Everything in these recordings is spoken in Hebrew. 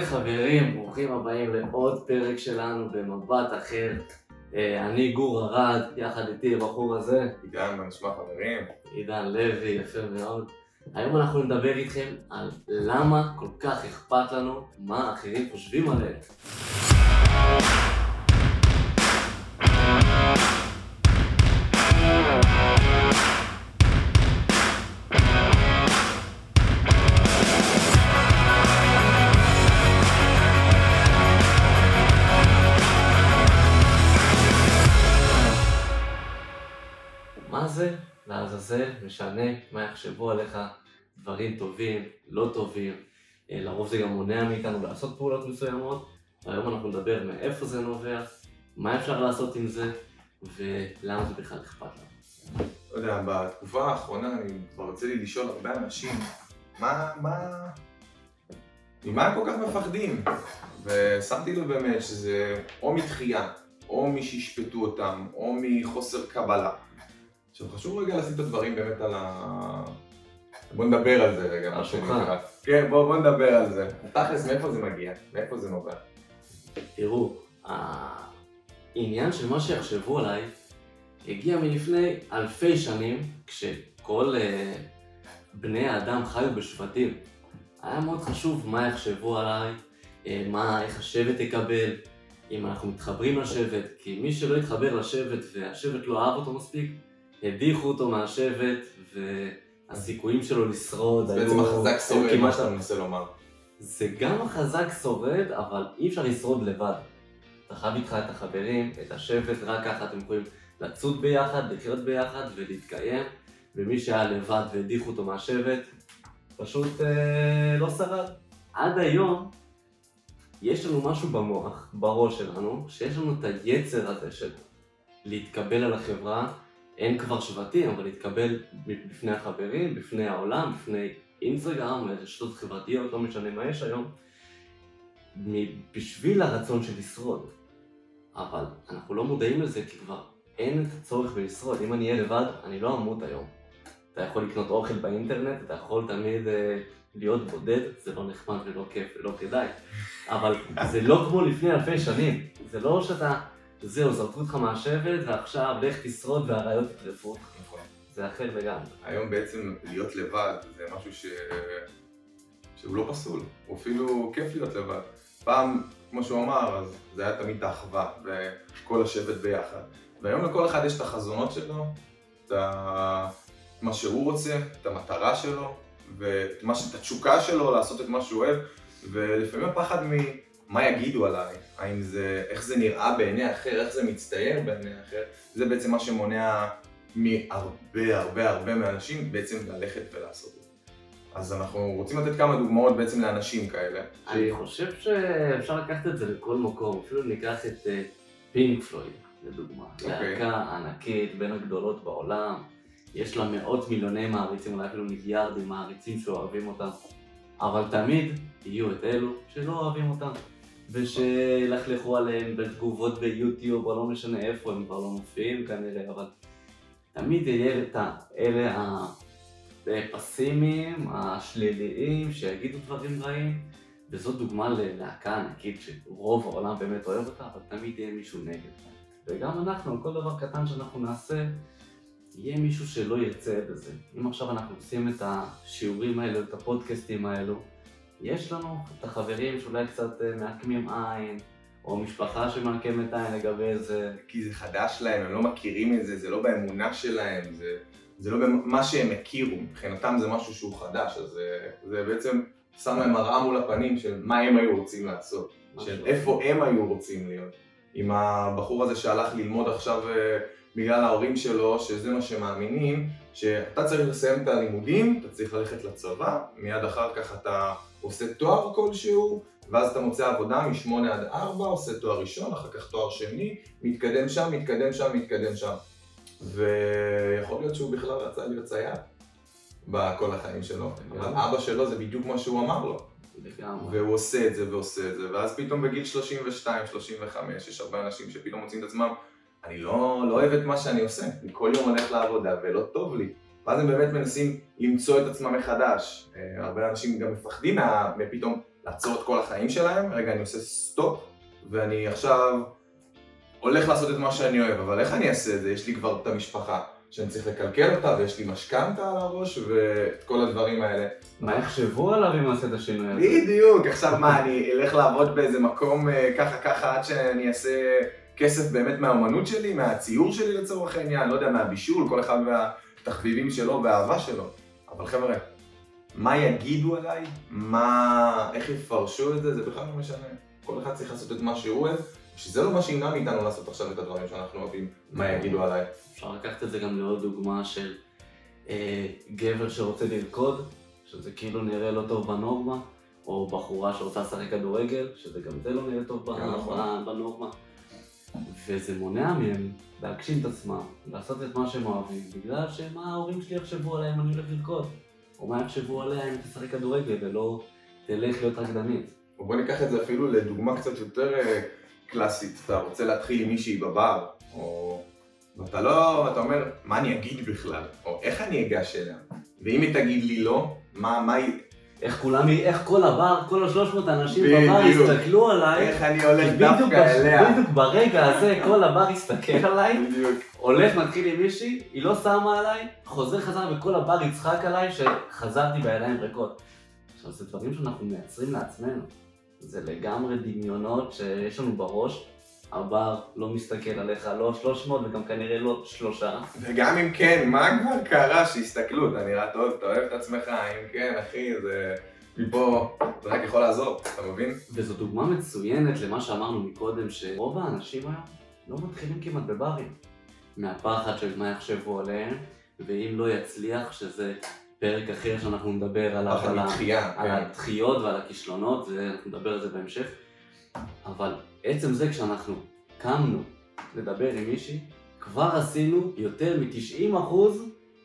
היי חברים, ברוכים הבאים לעוד פרק שלנו במבט אחר. אה, אני גור ארד, יחד איתי הבחור הזה, עידן, מה נשמע חברים? עידן לוי, יפה מאוד. היום אנחנו נדבר איתכם על למה כל כך אכפת לנו מה אחרים חושבים עליהם. לעזאזל משנה מה יחשבו עליך, דברים טובים, לא טובים, אה, לרוב זה גם מונע מאיתנו לעשות פעולות מסוימות, והיום אנחנו נדבר מאיפה זה נובע, מה אפשר לעשות עם זה, ולמה זה בכלל אכפת לנו. לא יודע, בתקופה האחרונה אני כבר רוצה לי לשאול הרבה אנשים, מה, מה, ממה הם כל כך מפחדים? ושמתי לב באמת שזה או מתחייה, או משישפטו אותם, או מחוסר קבלה. עכשיו חשוב רגע לשים את הדברים באמת על ה... בוא נדבר על זה רגע, מה השולחן. כן, בוא, בוא נדבר על זה. תכלס, מאיפה זה מגיע? מאיפה זה נובע? תראו, העניין של מה שיחשבו עליי הגיע מלפני אלפי שנים, כשכל אה, בני האדם חיו בשבטים. היה מאוד חשוב מה יחשבו עליי, אה, מה, איך השבט יקבל, אם אנחנו מתחברים לשבט, כי מי שלא התחבר לשבט והשבט לא אהב אותו מספיק, הדיחו אותו מהשבט, והסיכויים שלו לשרוד היו... בעצם החזק שורד, מה שאתה מנסה לומר. זה גם החזק שורד, אבל אי אפשר לשרוד לבד. אתה חייב איתך את החברים, את השבט, רק ככה אתם יכולים לצוד ביחד, לחיות ביחד ולהתקיים, ומי שהיה לבד והדיחו אותו מהשבט, פשוט אה, לא שרד. עד היום יש לנו משהו במוח, בראש שלנו, שיש לנו את היצר הזה של להתקבל על החברה, אין כבר שבטים, אבל להתקבל בפני החברים, בפני העולם, בפני אינסטגרם, רשתות חברתיות, לא משנה מה יש היום, בשביל הרצון של לשרוד. אבל אנחנו לא מודעים לזה כי כבר אין את הצורך בלשרוד. אם אני אהיה לבד, אני לא אמות היום. אתה יכול לקנות אוכל באינטרנט, אתה יכול תמיד אה, להיות בודד, זה לא נחמד ולא כיף ולא כדאי. אבל זה לא כמו לפני אלפי שנים. זה לא שאתה, זהו, זרקו אותך מהשבט ועכשיו לך תשרוד והראיות יטרפו אותך. נכון. זה אחר לגמרי. היום בעצם להיות לבד זה משהו ש... שהוא לא פסול, הוא אפילו כיף להיות לבד. פעם, כמו שהוא אמר, אז זה היה תמיד את האחווה וכל השבט ביחד. והיום לכל אחד יש את החזונות שלו, את ה... מה שהוא רוצה, את המטרה שלו, ואת מה התשוקה שלו לעשות את מה שהוא אוהב, ולפעמים הפחד ממה יגידו עליי, האם זה, איך זה נראה בעיני אחר, איך זה מצטייר בעיני אחר, זה בעצם מה שמונע מהרבה הרבה הרבה מהאנשים בעצם ללכת ולעשות את זה. אז אנחנו רוצים לתת כמה דוגמאות בעצם לאנשים כאלה. אני חושב שאפשר לקחת את זה לכל מקום, אפילו ניקח את אה, פינק פלויד, לדוגמה. אוקיי. להקה ענקית, בין הגדולות בעולם, יש לה מאות מיליוני מעריצים, אולי אפילו מיליארדים מעריצים שאוהבים אותם, אבל תמיד יהיו את אלו שלא אוהבים אותם, ושילכלכו עליהם בתגובות ביוטיוב, או לא משנה איפה, הם כבר לא מופיעים כנראה, אבל תמיד יהיה את האלה ה... הפסימיים, השליליים, שיגידו דברים רעים, וזאת דוגמה ללהקה ענקית שרוב העולם באמת אוהב אותה, אבל תמיד יהיה מישהו נגד. וגם אנחנו, כל דבר קטן שאנחנו נעשה, יהיה מישהו שלא ירצה בזה. אם עכשיו אנחנו עושים את השיעורים האלו, את הפודקאסטים האלו, יש לנו את החברים שאולי קצת אה, מעקמים עין, או משפחה שמעקמת עין לגבי זה. כי זה חדש להם, הם לא מכירים את זה, זה לא באמונה שלהם, זה, זה לא במה שהם הכירו, מבחינתם זה משהו שהוא חדש, אז זה, זה בעצם שם להם מראה מול הפנים של מה הם היו רוצים לעשות, של. איפה הם היו רוצים להיות. עם הבחור הזה שהלך ללמוד עכשיו אה, בגלל ההורים שלו, שזה מה שמאמינים, שאתה צריך לסיים את הלימודים, אתה צריך ללכת לצבא, מיד אחר כך אתה עושה תואר כלשהו, ואז אתה מוצא עבודה משמונה עד ארבע, עושה תואר ראשון, אחר כך תואר שני, מתקדם שם, מתקדם שם, מתקדם שם. ויכול להיות שהוא בכלל רצה להיות צייד בכל החיים שלו, אבל. אבא שלו זה בדיוק מה שהוא אמר לו. לגמרי. והוא עושה את זה ועושה את זה, ואז פתאום בגיל 32, 35, יש הרבה אנשים שפתאום מוצאים את עצמם, אני לא אוהב את מה שאני עושה, אני כל יום הולך לעבודה ולא טוב לי. ואז הם באמת מנסים למצוא את עצמם מחדש. אה, הרבה אנשים גם מפחדים מה, מפתאום לעצור את כל החיים שלהם, רגע אני עושה סטופ, ואני עכשיו הולך לעשות את מה שאני אוהב, אבל איך אני אעשה את זה? יש לי כבר את המשפחה שאני צריך לקלקל אותה, ויש לי משכנתה על הראש, ואת כל הדברים האלה. מה יחשבו עליו אם נעשה את השינוי הזה? בדיוק, עכשיו מה, אני אלך לעבוד באיזה מקום אה, ככה ככה עד שאני אעשה כסף באמת מהאומנות שלי, מהציור שלי לצורך העניין, לא יודע, מהבישול, כל אחד והתחביבים שלו והאהבה שלו. אבל חבר'ה, מה יגידו עליי, מה, איך יפרשו את זה, זה בכלל לא משנה. כל אחד צריך לעשות את מה שהוא אוהב, שזה לא מה שימנע מאיתנו לעשות עכשיו את הדברים שאנחנו אוהבים, מה יגידו עליי. אפשר לקחת את זה גם לעוד דוגמה של אה, גבר שרוצה לרקוד, שזה כאילו נראה לא טוב בנורמה, או בחורה שרוצה לשחק כדורגל, שזה גם זה לא נראה טוב נכון. בנורמה. וזה מונע מהם להגשים את עצמם, לעשות את מה שהם אוהבים, בגלל שמה ההורים שלי יחשבו עליי אם אני הולך לרקוד, או מה יחשבו עליה אם תשחק כדורגל ולא תלך להיות רקדנית. בוא ניקח את זה אפילו לדוגמה קצת יותר אה, קלאסית, אתה רוצה להתחיל עם מישהי בבר, או... ואתה לא, אתה אומר, מה אני אגיד בכלל, או איך אני אגש אליה, ואם היא תגיד לי לא, מה, מה היא, איך כולם, איך כל הבר, כל השלוש מאות אנשים בדיוק. בבר הסתכלו עליי, איך אני הולך דווקא אליה. בדיוק ברגע הזה כל הבר הסתכל עליי, בדיוק. הולך מתחיל עם מישהי, היא לא שמה עליי, חוזר חזרה וכל הבר יצחק עליי שחזרתי בידיים ריקות. עכשיו זה דברים שאנחנו מייצרים לעצמנו. זה לגמרי דמיונות שיש לנו בראש. הבר לא מסתכל עליך, לא 300 וגם כנראה לא שלושה. וגם אם כן, מה כבר קרה שהסתכלו, אתה נראה טוב, אתה אוהב את עצמך, אם כן, אחי, זה... מפה, זה רק יכול לעזור, אתה מבין? וזו דוגמה מצוינת למה שאמרנו מקודם, שרוב האנשים היום לא מתחילים כמעט בברים. מהפחד של מה יחשבו עליהם, ואם לא יצליח, שזה פרק אחר שאנחנו נדבר עליו, על, מתחייה, על כן. הדחיות ועל הכישלונות, ואנחנו נדבר על זה בהמשך. אבל עצם זה כשאנחנו קמנו לדבר עם מישהי, כבר עשינו יותר מ-90%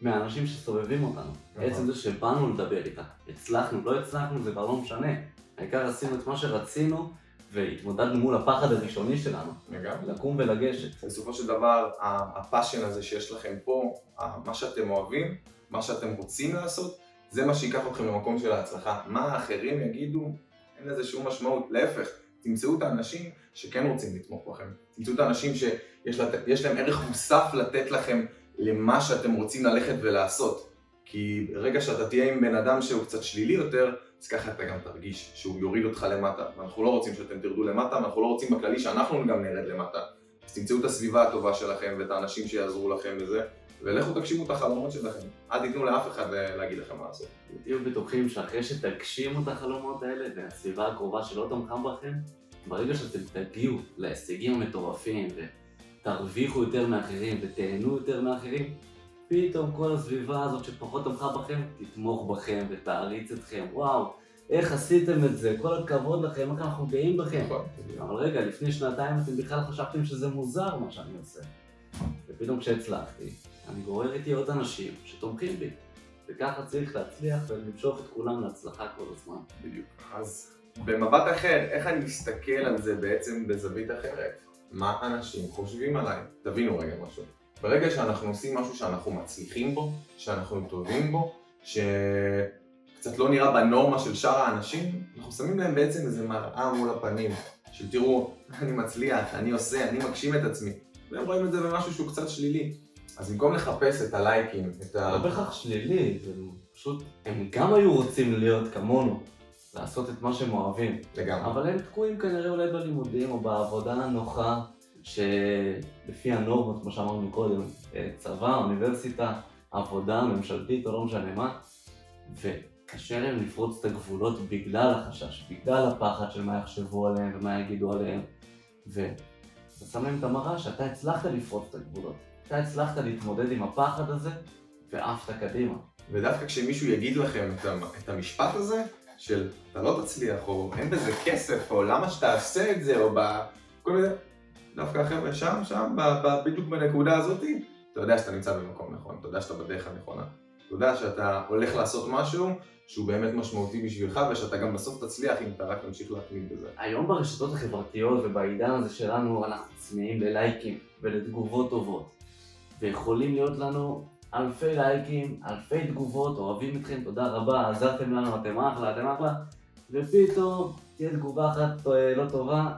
מהאנשים שסובבים אותנו. נכון. עצם זה שבאנו לדבר איתה. הצלחנו, לא הצלחנו, זה כבר לא משנה. העיקר עשינו את מה שרצינו, והתמודדנו מול הפחד הראשוני שלנו, לגמרי. לקום ולגשת. בסופו של דבר, הפאשן הזה שיש לכם פה, מה שאתם אוהבים, מה שאתם רוצים לעשות, זה מה שייקח אתכם למקום של ההצלחה. מה האחרים יגידו, אין לזה שום משמעות. להפך, תמצאו את האנשים שכן רוצים לתמוך בכם. תמצאו את האנשים שיש להם ערך מוסף לתת לכם למה שאתם רוצים ללכת ולעשות. כי ברגע שאתה תהיה עם בן אדם שהוא קצת שלילי יותר, אז ככה אתה גם תרגיש שהוא יוריד אותך למטה. ואנחנו לא רוצים שאתם תרדו למטה, ואנחנו לא רוצים בכללי שאנחנו גם נרד למטה. אז תמצאו את הסביבה הטובה שלכם ואת האנשים שיעזרו לכם בזה, ולכו תגשימו את החלומות שלכם. אל תיתנו לאף אחד להגיד לכם מה לעשות. תהיו בטוחים שאחרי שתגשימו את החלומות האלה, והסביבה הקרובה שלא תמכה בכם, ברגע שאתם תגיעו להישגים המטורפים, ותרוויחו יותר מאחרים, ותהנו יותר מאחרים, פתאום כל הסביבה הזאת שפחות תמכה בכם, תתמוך בכם ותעריץ אתכם. וואו, איך עשיתם את זה? כל הכבוד לכם, איך אנחנו גאים בכם. נכון. אבל רגע, לפני שנתיים אתם בכלל חשבתם שזה מוזר מה שאני עושה. ופתאום כשהצלחתי, אני גורר איתי עוד אנשים שתומכים בי. וככה צריך להצליח ולמשוך את כולם להצלחה כל הזמן. בדיוק. אז במבט אחר, איך אני מסתכל על זה בעצם בזווית אחרת? מה אנשים חושבים עליי? תבינו רגע משהו. ברגע שאנחנו עושים משהו שאנחנו מצליחים בו, שאנחנו טובים בו, שקצת לא נראה בנורמה של שאר האנשים, אנחנו שמים להם בעצם איזה מראה מול הפנים, של תראו, אני מצליח, אני עושה, אני מגשים את עצמי. והם רואים את זה במשהו שהוא קצת שלילי. אז במקום לחפש את הלייקים, את ה... לא בהכרח שלילי, זה פשוט, הם גם היו רוצים להיות כמונו, לעשות את מה שהם אוהבים. לגמרי. אבל הם תקועים כנראה אולי בלימודים או בעבודה הנוחה, שלפי הנורמות, כמו שאמרנו קודם, אה, צבא, אוניברסיטה, עבודה ממשלתית או לא משנה מה, וקשה להם לפרוץ את הגבולות בגלל החשש, בגלל הפחד של מה יחשבו עליהם ומה יגידו עליהם, ואתה שם להם את המראה שאתה הצלחת לפרוץ את הגבולות, אתה הצלחת להתמודד עם הפחד הזה ועפת קדימה. ודווקא כשמישהו יגיד לכם את, את המשפט הזה, של אתה לא תצליח, או אין בזה כסף, או למה שתעשה את זה, או בכל מיני... דווקא החבר'ה שם, שם, ב, ב, בדיוק בנקודה הזאת, אתה יודע שאתה נמצא במקום נכון, אתה יודע שאתה בדרך הנכונה. אתה יודע שאתה הולך לעשות משהו שהוא באמת משמעותי בשבילך, ושאתה גם בסוף תצליח אם אתה רק תמשיך להתמיד בזה. היום ברשתות החברתיות ובעידן הזה שלנו אנחנו צמאים ללייקים ולתגובות טובות. ויכולים להיות לנו אלפי לייקים, אלפי תגובות, אוהבים אתכם, תודה רבה, עזרתם לנו, אתם אחלה, אתם אחלה. ופתאום תהיה תגובה אחת אה, לא טובה,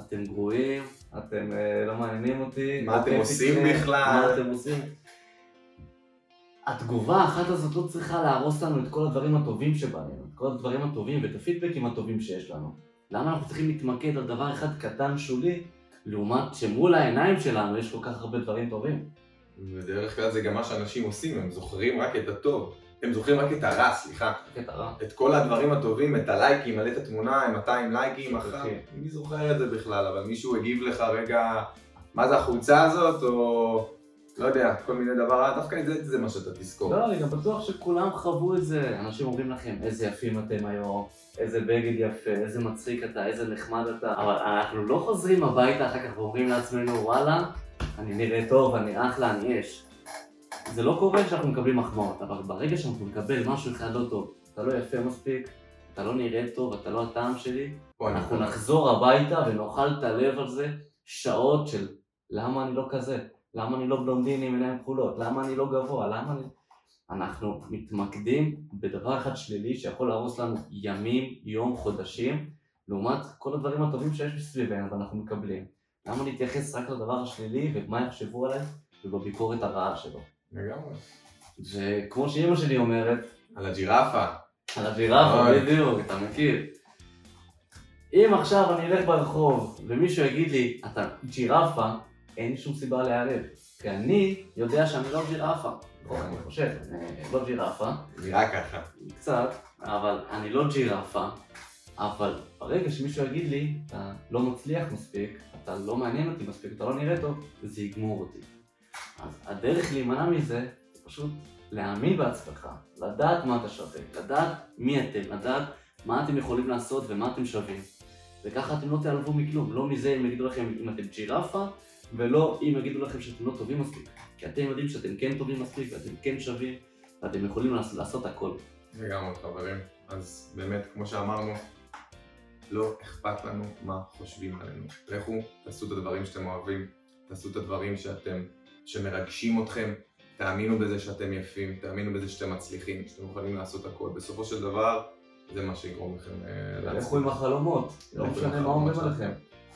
אתם גרועים, אתם אה, לא מעניינים אותי. מה אתם עושים בכלל? מה אתם עושים? התגובה האחת הזאת לא צריכה להרוס לנו את כל הדברים הטובים שבהם, את כל הדברים הטובים ואת הפידבקים הטובים שיש לנו. למה אנחנו צריכים להתמקד על דבר אחד קטן שולי, לעומת שמול העיניים שלנו יש כל כך הרבה דברים טובים? בדרך כלל זה גם מה שאנשים עושים, הם זוכרים רק את הטוב. הם זוכרים רק את הרע, סליחה. קטע רע. את כל הדברים הטובים, את הלייקים, מעלה את התמונה עם 200 לייקים אחר. שוכחים. מי זוכר את זה בכלל, אבל מישהו הגיב לך רגע, מה זה החולצה הזאת, או לא יודע, כל מיני דבר, דווקא את זה, זה מה שאתה תזכור. לא, אני גם בטוח שכולם חוו את זה. אנשים אומרים לכם, איזה יפים אתם היום, איזה בגד יפה, איזה מצחיק אתה, איזה נחמד אתה. אבל אנחנו לא חוזרים הביתה אחר כך ואומרים לעצמנו, וואלה, אני נראה טוב, אני אחלה, אני אש. זה לא קורה כשאנחנו מקבלים מחמאות, אבל ברגע שאנחנו נקבל משהו אחד לא טוב, אתה לא יפה מספיק, אתה לא נראה טוב, אתה לא הטעם שלי, בוא, אנחנו נחזור הביתה ונאכל את הלב על זה שעות של למה אני לא כזה, למה אני לא בלונדיני עם עיניים כחולות, למה אני לא גבוה, למה אני... אנחנו מתמקדים בדבר אחד שלילי שיכול להרוס לנו ימים, יום, חודשים, לעומת כל הדברים הטובים שיש מסביבנו ואנחנו מקבלים. למה להתייחס רק לדבר השלילי ומה יחשבו עליי ובביקורת הרעה שלו. לגמרי. וכמו שאימא שלי אומרת, על הג'ירפה. על הג'ירפה. בדיוק, אתה מכיר. אם עכשיו אני אלך ברחוב ומישהו יגיד לי, אתה ג'ירפה, אין שום סיבה להיעלב. כי אני יודע שאני לא ג'ירפה. אני חושב, אני לא ג'ירפה, נראה ככה. קצת, אבל אני לא ג'ירפה. אבל ברגע שמישהו יגיד לי, אתה לא מצליח מספיק, אתה לא מעניין אותי מספיק, אתה לא נראה טוב, זה יגמור אותי. אז הדרך להימנע מזה, זה פשוט להאמין בעצמך, לדעת מה אתה שווה, לדעת מי אתם, לדעת מה אתם יכולים לעשות ומה אתם שווים. וככה אתם לא תיעלבו מכלום, לא מזה אם יגידו לכם אם אתם ג'ירפה, ולא אם יגידו לכם שאתם לא טובים מספיק. כי אתם יודעים שאתם כן טובים מספיק, ואתם כן שווים, ואתם יכולים לעשות, לעשות הכל. לגמרי חברים. אז באמת, כמו שאמרנו, לא אכפת לנו מה חושבים עלינו. לכו, תעשו את הדברים שאתם אוהבים, תעשו את הדברים שאתם, שמרגשים אתכם, תאמינו בזה שאתם יפים, תאמינו בזה שאתם מצליחים, שאתם יכולים לעשות הכל. בסופו של דבר, זה מה שיגרום לכם אה, לכו עם החלומות, לא משנה מה אומרים. עליכם.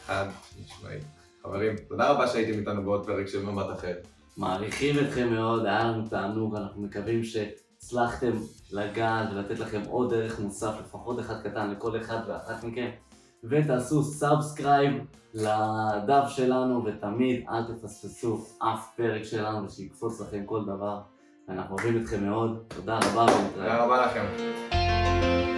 חד משמעית. חברים, תודה רבה שהייתם איתנו בעוד פרק של מבט אחר. מעריכים אתכם מאוד, היה לנו תענוג, אנחנו מקווים שהצלחתם לגעת ולתת לכם עוד ערך מוסף, לפחות אחד קטן לכל אחד ואחת מכם. ותעשו subscribe לדף שלנו, ותמיד אל תפספסו אף פרק שלנו ושיקפוץ לכם כל דבר. אנחנו אוהבים אתכם מאוד, תודה רבה ונתראה. תודה רבה לכם.